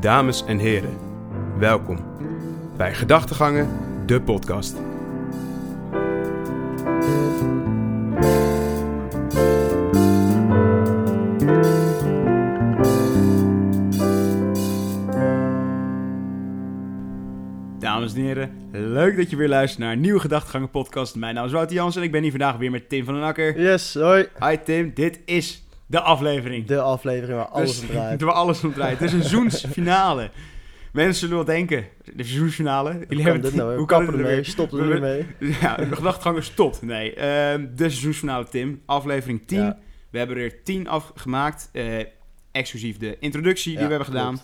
Dames en heren, welkom bij Gedachtegangen, de podcast. Dames en heren, leuk dat je weer luistert naar een nieuwe Gedachtegangen podcast. Mijn naam is Wouter Jans en ik ben hier vandaag weer met Tim van den Akker. Yes, hoi. Hi Tim, dit is de aflevering. De aflevering waar alles Dus- om draait. Waar alles om draait. De seizoensfinale. Mensen zullen wel denken, de seizoensfinale. Hoe kan hebben dit nou? hoe kan kappen het ermee? ermee? Stop er nu mee. Ja, de gedachteganger stopt. Nee, ehm, de seizoensfinale Tim, aflevering 10. Ja. We hebben er 10 afgemaakt, eh exclusief de introductie die we hebben gedaan.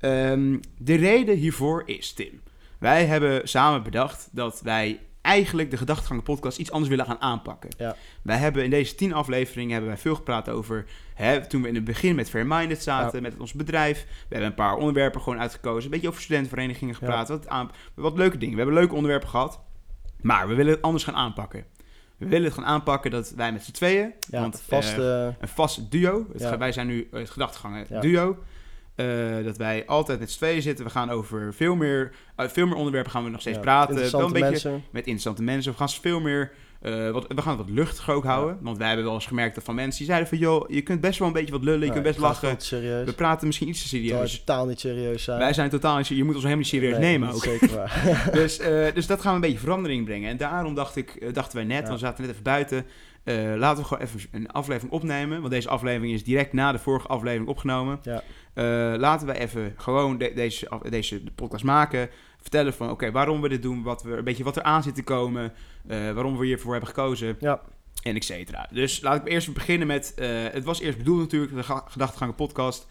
Ehm, de reden hiervoor is, Tim, wij hebben samen bedacht dat wij eigenlijk de Gedachtegangen podcast iets anders willen gaan aanpakken. Ja. Wij hebben in deze 10 afleveringen hebben wij veel gepraat over, hè, toen we in het begin met Fairminded zaten, met ons bedrijf. We hebben een paar onderwerpen gewoon uitgekozen, een beetje over studentenverenigingen gepraat, wat, aan, wat leuke dingen. We hebben leuke onderwerpen gehad, maar we willen het anders gaan aanpakken. We willen het gaan aanpakken dat wij met z'n tweeën, want vast... eh, eh, een vast duo. Het Wij zijn nu het gedachtegangen Ja. duo. Eh, dat wij altijd met z'n tweeën zitten. We gaan over veel meer, uit veel meer onderwerpen gaan we nog steeds ja, praten. Wel een beetje mensen. met interessante mensen. We gaan veel meer. eh, wat, we gaan het wat luchtiger ook houden. Want wij hebben wel eens gemerkt dat van mensen die zeiden van... joh, je kunt best wel een beetje wat lullen, je Ja, kunt best lachen. We praten misschien iets te serieus. totaal niet serieus zijn. Wij zijn totaal niet serieus. Je moet ons helemaal niet serieus Nee, nemen dat ook. is Zeker waar. dus, eh, dus dat gaan we een beetje verandering brengen. En daarom dacht ik, eh, dachten wij net, want we zaten net even buiten... eh, laten we gewoon even een aflevering opnemen. Want deze aflevering is direct na de vorige aflevering opgenomen. Ja. Eh, laten we even gewoon de- deze, af- deze podcast maken. Vertellen van, oké, waarom we dit doen. Wat we, een beetje wat er aan zit te komen. eh, waarom we hiervoor hebben gekozen. Ja. En et cetera. Dus laat ik eerst beginnen met... het was eerst bedoeld natuurlijk, de Ga- Gedachtegangen podcast...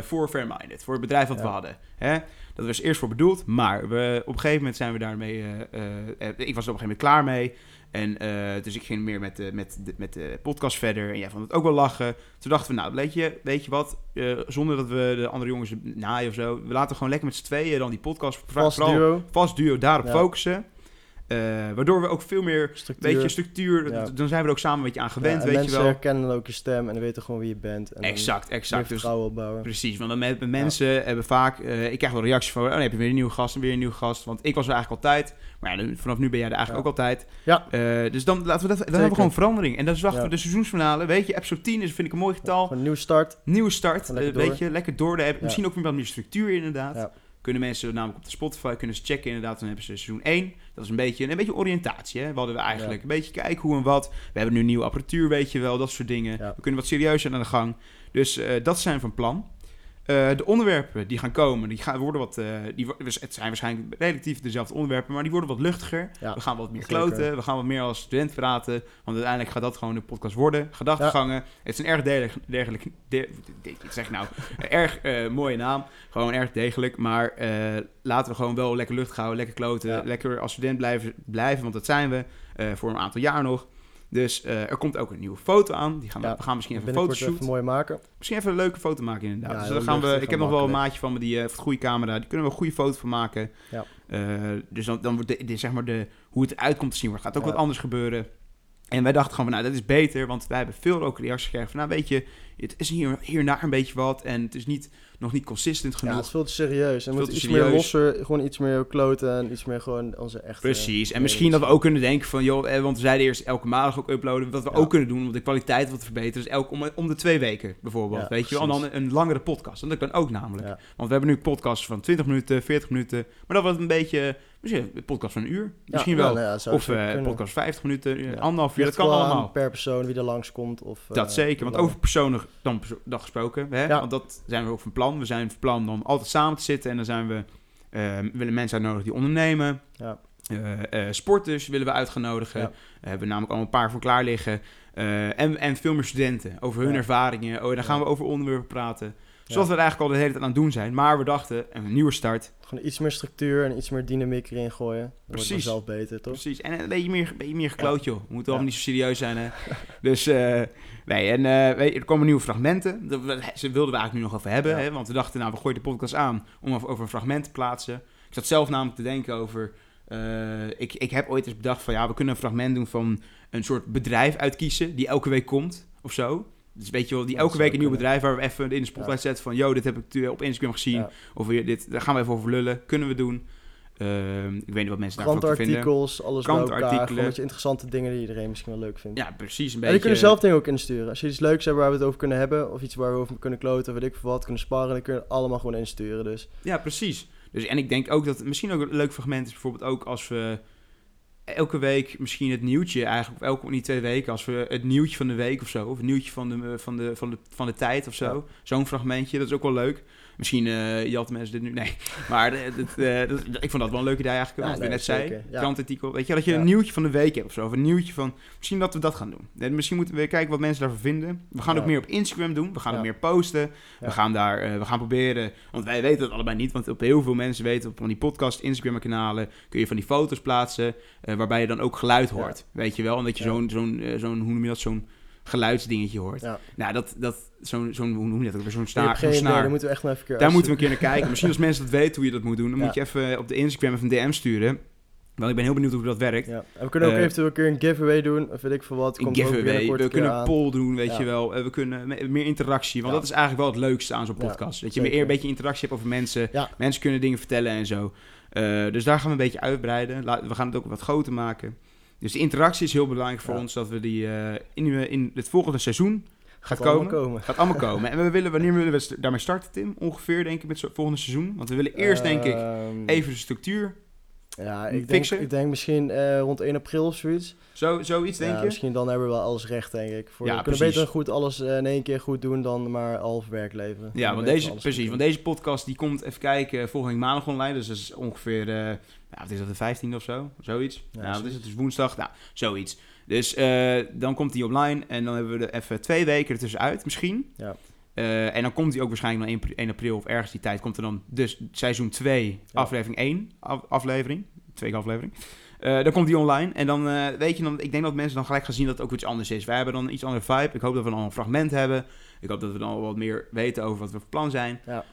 voor Fairminded, voor het bedrijf wat we hadden. Hè? Dat was eerst voor bedoeld, maar we, op een gegeven moment zijn we daarmee... eh, eh, eh, ik was er op een gegeven moment klaar mee. En dus ik ging meer met de, met, de, met de podcast verder. En jij vond het ook wel lachen. Toen dachten we, nou, weet je, weet je wat? Zonder dat we de andere jongens naaien of zo. We laten gewoon lekker met z'n tweeën dan die podcast... Vast vooral duo. vast duo daarop Ja. focussen. Eh, waardoor we ook veel meer Structuur. Weet je, structuur, Ja. dan zijn we er ook samen een beetje aan gewend, Ja, weet je mensen wel. herkennen dan ook je stem en dan weten gewoon wie je bent. En dan Exact, exact. Dus, opbouwen. precies, want dan met mensen hebben vaak... eh, ik krijg wel reacties van, oh, dan heb je weer een nieuwe gast en weer een nieuwe gast. Want ik was er eigenlijk altijd. Maar ja, vanaf nu ben jij er eigenlijk ook altijd. Ja. Eh, dus dan, laten we dat, dan hebben we gewoon verandering. En dat is wachten we de seizoensfinale. Weet je, episode 10 is, vind ik een mooi getal. Een nieuwe start. Nieuwe start, weet je, lekker door. Misschien ook weer wat meer structuur inderdaad. Kunnen mensen namelijk op de Spotify kunnen ze checken inderdaad. Dan hebben ze seizoen 1. Dat is een beetje een beetje oriëntatie. Hè? We hadden we eigenlijk Ja. een beetje kijken hoe en wat. We hebben nu nieuwe apparatuur, weet je wel. Dat soort dingen. Ja. We kunnen wat serieuzer aan de gang. Dus eh, dat zijn van plan. Eh, de onderwerpen die gaan komen, die gaan, worden wat, eh, die, het zijn waarschijnlijk relatief dezelfde onderwerpen, maar die worden wat luchtiger. Ja, we gaan wat meer zeker. kloten, we gaan wat meer als student praten, want uiteindelijk gaat dat gewoon de podcast worden. Gedachtegangen, het is een erg degelijk, degelijk de, zeg nou, erg eh, mooie naam, gewoon erg degelijk, maar laten we gewoon wel lekker lucht houden, lekker kloten, Ja. lekker als student blijven, blijven want dat zijn we voor een aantal jaar nog. Dus eh, er komt ook een nieuwe foto aan. Die gaan we, Ja, we gaan misschien even een fotoshoot. even mooi maken. Misschien even een leuke foto maken inderdaad. Ja, dus dan gaan we, ik heb nog wel een maatje van me die heeft een goede camera. Die kunnen we een goede foto van maken. Ja. Eh, dus dan, dan wordt de, de- zeg maar de, hoe het eruit komt te zien, wordt, gaat ook wat anders gebeuren. En wij dachten gewoon van, nou, dat is beter, want wij hebben veel ook reacties gekregen van, nou, weet je, het is hier, hier en daar een beetje wat en het is niet, nog niet consistent Ja, genoeg. het is veel te serieus. En we Veel moeten te iets meer losser, gewoon iets meer kloten en iets meer gewoon onze echte... Precies. En misschien dat we ook kunnen denken van, joh, eh, want we zeiden eerst elke maandag ook uploaden. Wat we Ja. ook kunnen doen om de kwaliteit wat te verbeteren. is elk, om, om de twee weken bijvoorbeeld. Ja, weet je wel? En dan een, een langere podcast. Want dat kan ook namelijk. Ja. Want we hebben nu podcasts van 20 minuten, 40 minuten. Maar dat wordt een beetje, misschien een podcast van een uur. Misschien Ja, wel. nou ja, of kunnen. podcast 50 minuten, Ja. anderhalf uur. Dat kan allemaal. per persoon wie er langskomt. Of, Dat eh, zeker, want over personen dan, dan gesproken, hè? Ja. want dat zijn we ook van plan. We zijn van plan om altijd samen te zitten en dan zijn we, eh, willen mensen uitnodigen die ondernemen. Ja. Eh, eh, sporters willen we uitgenodigen. Ja. Eh, hebben we namelijk al een paar voor klaar liggen. Eh, en, en veel meer studenten over hun ervaringen. Oh, dan gaan we over onderwerpen praten. Zoals we eigenlijk al de hele tijd aan het doen zijn. Maar we dachten, een nieuwe start. Gewoon iets meer structuur en iets meer dynamiek erin gooien. Dat wordt Precies. vanzelf beter, toch? Precies. En een beetje meer, een beetje meer gekloot, joh. We moeten allemaal niet zo serieus zijn, hè. dus, eh, nee. En eh, weet je, er komen nieuwe fragmenten. Ze wilden we eigenlijk nu nog over hebben, hè. Want we dachten, nou, we gooien de podcast aan om over over een fragment te plaatsen. Ik zat zelf namelijk te denken over... eh, ik, ik heb ooit eens bedacht van, ja, we kunnen een fragment doen van een soort bedrijf uitkiezen... die elke week komt, of zo. Dus weet je wel, die elke week een nieuw bedrijf waar we even in de spotlight zetten van... Yo, dit heb ik op Instagram gezien. Of dit, daar gaan we even over lullen. Kunnen we doen. Ehm, ik weet niet wat mensen daarvan vinden. Krantenartikels, alles bij elkaar. Gewoon met je interessante dingen die iedereen misschien wel leuk vindt. Ja, precies. Een En beetje... die kunnen zelf dingen ook insturen. Als je iets leuks hebt waar we het over kunnen hebben, of iets waar we over kunnen kloten, of weet ik veel wat, kunnen sparen, dan kun je het allemaal gewoon insturen. Dus Ja, precies. Dus, en ik denk ook dat het misschien ook een leuk fragment is, bijvoorbeeld ook als we elke week misschien het nieuwtje, eigenlijk of elke niet twee weken, als we het nieuwtje van de week of zo, of het nieuwtje van de, van de, van de, van de tijd of zo, Ja. zo'n fragmentje, dat is ook wel leuk. Misschien uh, jat mensen dit nu, nee. Maar eh, dat, eh, dat, ik vond dat wel een leuk idee eigenlijk, Ja, wat we nee, net zeker, zei. ja. Krantartikel, weet je, dat je Ja. een nieuwtje van de week hebt of zo, of een nieuwtje van, misschien dat we dat gaan doen. En misschien moeten we kijken wat mensen daarvan vinden. We gaan ook meer op Instagram doen, we gaan ook meer posten. We gaan daar, eh, we gaan proberen, want wij weten het allebei niet, want op heel veel mensen weten op van die podcast, Instagram kanalen kun je van die foto's plaatsen, eh, waarbij je dan ook geluid Ja. hoort, weet je wel, en dat je zo'n, zo'n, eh, zo'n, hoe noem je dat, zo'n geluidsdingetje hoort. ja. Nou, dat, dat, zo'n, zo'n, hoe noem je dat ook weer, zo'n snaar, zo'n snaar. daar moeten we echt maar even een keer Daar moeten we een keer naar kijken. Misschien als mensen dat weten hoe je dat moet doen, dan Ja. moet je even op de Instagram even een DM sturen. Want ik ben heel benieuwd hoe dat werkt. Ja. En we kunnen ook Eh, eventueel een keer een giveaway doen, of weet ik veel wat. Een Komt ook giveaway, we een kunnen een poll doen, weet Ja. je wel. Eh, We kunnen me- meer interactie, want dat is eigenlijk wel het leukste aan zo'n podcast. dat je meer een beetje interactie hebt over mensen. Mensen kunnen dingen vertellen en zo. Eh, dus daar gaan we een beetje uitbreiden. We gaan het ook wat groter maken. Dus de interactie is heel belangrijk voor Ja. ons, dat we die eh, in, in het volgende seizoen gaat komen. komen. Gaat allemaal komen. En we willen, wanneer willen we daarmee starten, Tim? Ongeveer, denk ik, met het volgende seizoen. Want we willen eerst, denk ik, Ehm, even de structuur. Ja, ik denk, ik denk misschien eh, rond 1 april of zoiets. Zo, zoiets, denk ja, je? Misschien dan hebben we wel alles recht, denk ik. Voor, Ja, we kunnen beter goed alles eh, in één keer goed doen dan maar half werk leveren. Ja, want deze, precies, want deze podcast die komt, even kijken, volgende maandag online. Dus dat is ongeveer, eh ja, wat is dat, de 15e of zo? Zoiets. Ja, nou, wat is het? Dus woensdag, nou, zoiets. Dus dan komt die online en dan hebben we er even twee weken ertussenuit misschien. Ja. Eh, en dan komt die ook waarschijnlijk dan 1, 1 april of ergens die tijd komt er dan dus seizoen 2, Ja. aflevering 1 af- aflevering. Tweede aflevering. Eh, dan komt die online en dan eh, weet je dan, ik denk dat mensen dan gelijk gaan zien dat het ook iets anders is. Wij hebben dan iets andere vibe. Ik hoop dat we dan een fragment hebben. Ik hoop dat we dan wat meer weten over wat we van plan zijn. Ja.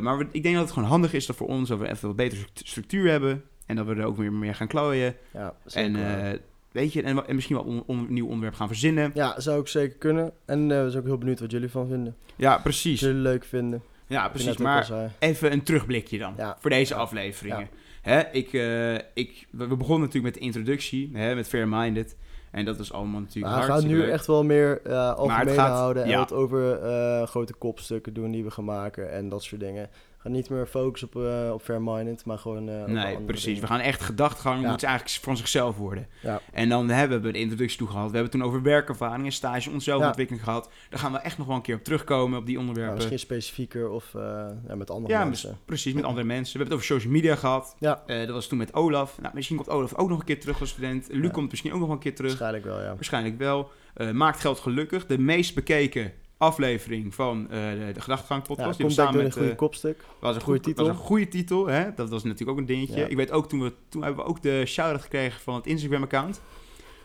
Maar we- ik denk dat het gewoon handig is dat voor ons dat we even wat betere stru- structuur hebben. En dat we er ook weer meer gaan klooien. Ja, zeker En weet je, en, misschien wel on- on- een nieuw onderwerp gaan verzinnen. ja, zou ik zeker kunnen. En eh we zijn ook heel benieuwd wat jullie van vinden. Ja, Wat precies. jullie leuk vinden. Ja, Wat precies. ook Maar even een terugblikje dan Ja. voor deze Ja. afleveringen. Hè, ik, eh, ik, we begonnen natuurlijk met de introductie, hè, met Fair Minded. En dat was allemaal natuurlijk Maar we gaan nu leuk. echt wel meer eh algemeen gaat- houden en ja. wat over grote kopstukken doen die we gaan maken en dat soort dingen. Gaan niet meer focussen op, eh op Fair-Minded, maar gewoon over Nee, precies. dingen. We gaan echt gedachtegang, Ja. moet ze eigenlijk van zichzelf worden. Ja. En dan hebben we de introductie toe gehad. We hebben toen over werkervaring en stage, onszelfontwikkeling gehad. Daar gaan we echt nog wel een keer op terugkomen, op die Ja, onderwerpen. misschien specifieker of eh, ja, met andere Ja, mensen. mis- precies, met andere mensen. We hebben het over social media gehad. Ja. Dat was toen met Olaf. Nou, misschien komt Olaf ook nog een keer terug als student. Luc Ja. komt misschien ook nog wel een keer terug. Waarschijnlijk wel, ja. Waarschijnlijk wel. Maakt geld gelukkig. De meest bekeken aflevering van eh, de, de Gedachtegang Ja, podcast. die denk ik door samen een met... goede eh, kopstuk. was een Goeie goed, titel. was een goede titel. Hè? Dat was natuurlijk ook een dingetje. Ja. Ik weet ook, toen, we, toen hebben we ook de shout-out gekregen van het Instagram-account.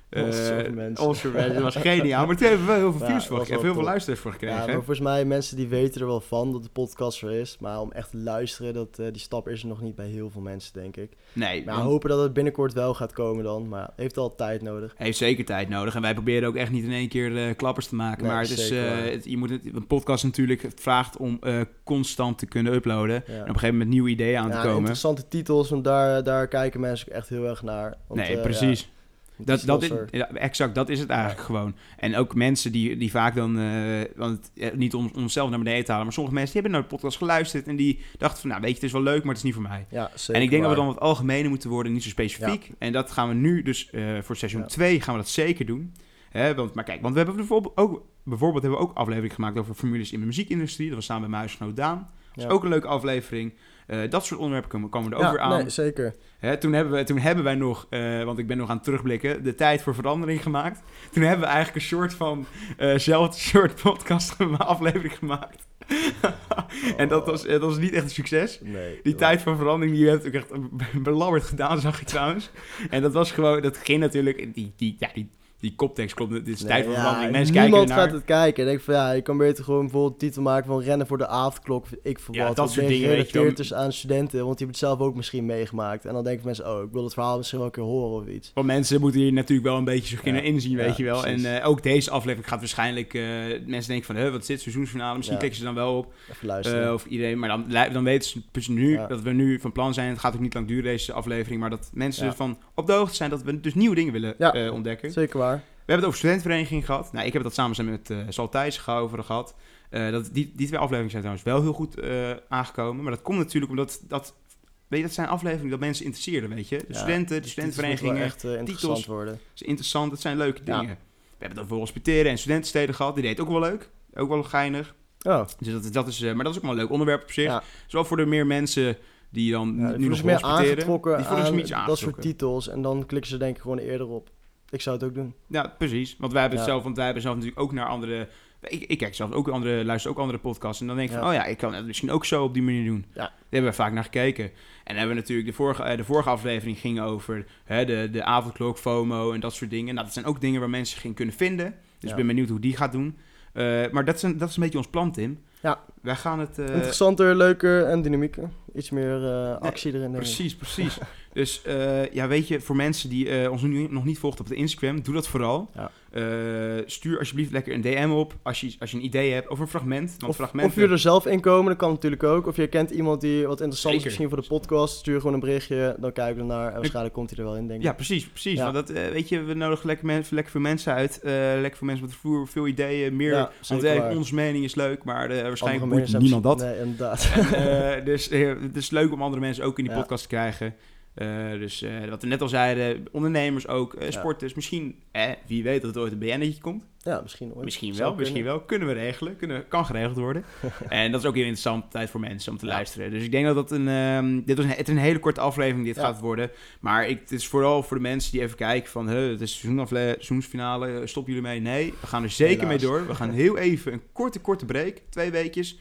Eh, zoveel mensen. Dat was geniaal. Maar toen hebben we wel heel veel Ja, views voor was gekregen. Heel veel luisteraars voor gekregen. Ja, maar volgens mij mensen die weten er wel van dat de podcast er is. Maar om echt te luisteren, dat, eh, die stap is er nog niet bij heel veel mensen, denk ik. Nee, Maar want hopen dat het binnenkort wel gaat komen dan. Maar ja, heeft al tijd nodig. heeft zeker tijd nodig. En wij proberen ook echt niet in één keer eh, klappers te maken. Nee, maar het is, het- je moet het, een podcast natuurlijk vraagt om constant te kunnen uploaden. En op Ja. een gegeven moment nieuwe ideeën aan Ja, te komen. interessante titels, want daar, daar kijken mensen echt heel erg naar. Want, nee, precies. Dat, dat is, exact, dat is het eigenlijk gewoon. En ook mensen die, die vaak dan, eh, want niet om onszelf naar beneden te halen, maar sommige mensen die hebben naar de podcast geluisterd en die dachten van, nou weet je, het is wel leuk, maar het is niet voor mij. Ja, zeker en ik denk dat we dan wat algemener moeten worden, niet zo specifiek. En dat gaan we nu dus eh, voor seizoen Ja. 2 gaan we dat zeker doen. Hè, want, maar kijk, want we hebben bijvoorbeeld ook, bijvoorbeeld hebben we ook aflevering gemaakt over formules in de muziekindustrie. Dat was samen met mijn huisgenoot Daan. Is ook een leuke aflevering. Eh, dat soort onderwerpen komen, komen er ook Ja, weer aan. Nee, zeker. Hè, toen, hebben we, toen hebben wij nog, eh, want ik ben nog aan het terugblikken, de tijd voor verandering gemaakt. Toen hebben we eigenlijk een soort van eh zelfde soort podcast aflevering gemaakt. en dat was, eh, dat was niet echt een succes. Nee. Die tijd van verandering, die heb ik echt belabberd gedaan, zag ik trouwens. En dat was gewoon, dat ging natuurlijk, die, die, ja, die, die koptekst klopt. Dit is Nee, tijd voor ja, verandering. Mensen kijken niemand gaat het kijken. Ik denk van ja, je kan beter gewoon bijvoorbeeld titel maken van rennen voor de avondklok. Ik Ja, wat. dat wat soort dingen, gerelateerd is aan studenten, want die hebben het zelf ook misschien meegemaakt. En dan denken mensen, oh, ik wil het verhaal misschien wel een keer horen of iets. Want mensen moeten hier natuurlijk wel een beetje zich kunnen Ja, inzien, weet je wel. precies. En eh, ook deze aflevering gaat waarschijnlijk... eh, mensen denken van, hè, wat is dit, seizoensfinale? Misschien klikken ze dan wel op. Even luisteren. eh, of iedereen, maar dan, dan weten ze dus nu dat we nu van plan zijn. Het gaat ook niet lang duren, deze aflevering. Maar dat mensen Ja. van op de hoogte zijn dat we dus nieuwe dingen willen ontdekken. Zeker waar. We hebben het over studentenvereniging gehad. Nou, ik heb dat samen met eh Sal Thijs over gehad. Eh, dat, die, die twee afleveringen zijn trouwens wel heel goed eh, aangekomen. Maar dat komt natuurlijk omdat dat... Weet je, dat zijn afleveringen dat mensen interesseerden, weet je. De Ja, studenten, de studentenverenigingen, echt interessant titels. worden. is interessant. Dat zijn leuke Ja. dingen. We hebben het over hospiteren en studentensteden gehad. Die deed ook wel leuk. Ook wel geinig. Oh, Dus dat, is- dat is, maar dat is ook wel een leuk onderwerp op zich. ja. Zowel voor de meer mensen die dan nu nog meer hospiteren. aangetrokken Die aan dat soort titels. En dan klikken ze denk ik gewoon eerder op. Ik zou het ook doen. Ja, precies. Want wij hebben het zelf, want wij hebben zelf natuurlijk ook naar andere. Ik, ik kijk zelf ook andere, luister ook andere podcasts. En dan denk ik van, oh ja, ik kan het misschien ook zo op die manier doen. Ja. Daar hebben we vaak naar gekeken. En dan hebben we natuurlijk de vorige, eh, de vorige aflevering ging over hè, de, de avondklok, FOMO en dat soort dingen. Nou, dat zijn ook dingen waar mensen zich in kunnen vinden. Dus Ja. ik ben benieuwd hoe die gaat doen. Eh, maar dat is, een, dat is een beetje ons plan, Tim. Ja. Wij gaan het. eh, Interessanter, leuker en dynamieker. Iets meer eh, actie erin. denk ik. Precies, precies. dus eh, ja, weet je, voor mensen die ons nu nog niet volgen op de Instagram, doe dat vooral. Ja. Stuur alsjeblieft lekker een DM op als je, als je een idee hebt over een fragment. Want Of, fragmenten... of je er zelf in komen, dat kan natuurlijk ook. Of je kent iemand die wat interessant is misschien voor de podcast. Stuur gewoon een berichtje, dan kijken we ernaar. En waarschijnlijk komt hij er wel in, denk ik. Ja, precies, precies. Ja. Want dat, weet je, we nodigen lekker, mensen, lekker veel mensen uit. lekker veel mensen met veel, veel ideeën, meer. Ja, want onze mening is leuk, maar waarschijnlijk boeit niemand dat. Nee, inderdaad. Eh, dus eh, het is leuk om andere mensen ook in die podcast te krijgen. Eh, dus eh, wat we net al zeiden, ondernemers ook, eh, Ja. sporters. Misschien, eh, wie weet dat het ooit een BN'tje komt. ja, misschien ooit. Misschien wel, misschien wel. Kunnen we regelen. Kunnen, kan geregeld worden. en dat is ook heel interessant tijd voor mensen om te Ja. luisteren. Dus ik denk dat dat een... ehm, dit was een, het een hele korte aflevering dit Ja. gaat worden. Maar ik, het is vooral voor de mensen die even kijken van... Huh, het is seizoensfinale, stoppen jullie mee? Nee, we gaan er zeker Helaas. mee door. We gaan heel even een korte, korte break. Twee weekjes.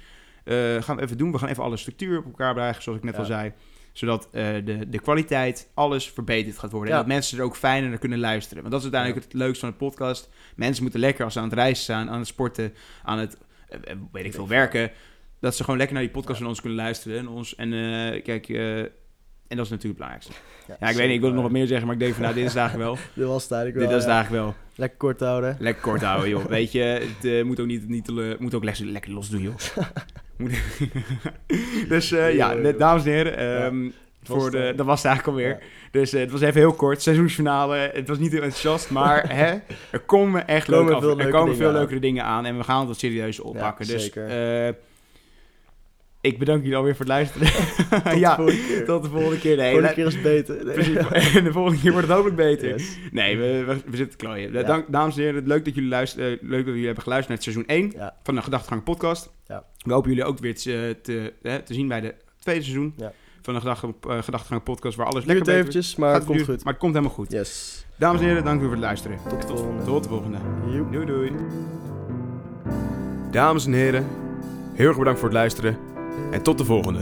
gaan we even doen. We gaan even alle structuur op elkaar brengen, zoals ik net Ja. al zei. Zodat eh, de, de kwaliteit, alles verbeterd gaat worden. Ja. En dat mensen er ook fijner naar kunnen luisteren. Want dat is uiteindelijk het leukste van de podcast. Mensen moeten lekker als ze aan het reizen zijn, aan het sporten, aan het, eh, eh, weet ik veel, werken. Dat ze gewoon lekker naar die podcast van ons kunnen luisteren. En, ons, en kijk, en dat is natuurlijk het belangrijkste. Ja, ik weet niet, ik wil nog wat meer zeggen, maar ik denk van nou, dit is eigenlijk wel. Dit was het eigenlijk dit wel. is het ja. eigenlijk wel. Lekker kort houden. Lekker kort houden, joh. Weet je, het eh, moet ook niet, niet te- moet ook lekker, lekker los doen, joh. Dus eh, ja, dames en heren, ehm, was voor de, al. dat was het eigenlijk alweer. Ja. Dus eh, het was even heel kort, seizoensfinale. Het was niet heel enthousiast, maar hè, er komen echt Komen leuke af- er komen veel leukere dingen aan. En we gaan het wat serieus oppakken. Ja, dus zeker. Eh, ik bedank jullie alweer voor het luisteren. Tot de ja, volgende keer. tot de volgende keer. Nee, volgende la- keer is het beter. Nee. Precies. En de volgende keer wordt het hopelijk beter. Yes. Nee, we, we, we zitten te klooien. Ja. Dank, dames en heren, leuk dat jullie, luisteren, eh, leuk dat jullie hebben geluisterd naar het seizoen 1 Ja. van de Gedachtegang podcast. Ja. We hopen jullie ook weer te, te, hè, te zien bij de tweede seizoen Ja. van de eh, Gedachtegang podcast, waar alles Duurt lekker beter eventjes, maar Gaat het komt goed. Maar het komt helemaal goed. Yes. Dames en heren, dank u voor het luisteren. Tot de volgende. Tot de volgende. Doei doei. Dames en heren, heel erg bedankt voor het luisteren en tot de volgende.